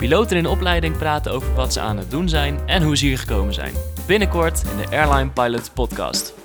Piloten in opleiding praten over wat ze aan het doen zijn en hoe ze hier gekomen zijn. Binnenkort in de Airline Pilot Podcast.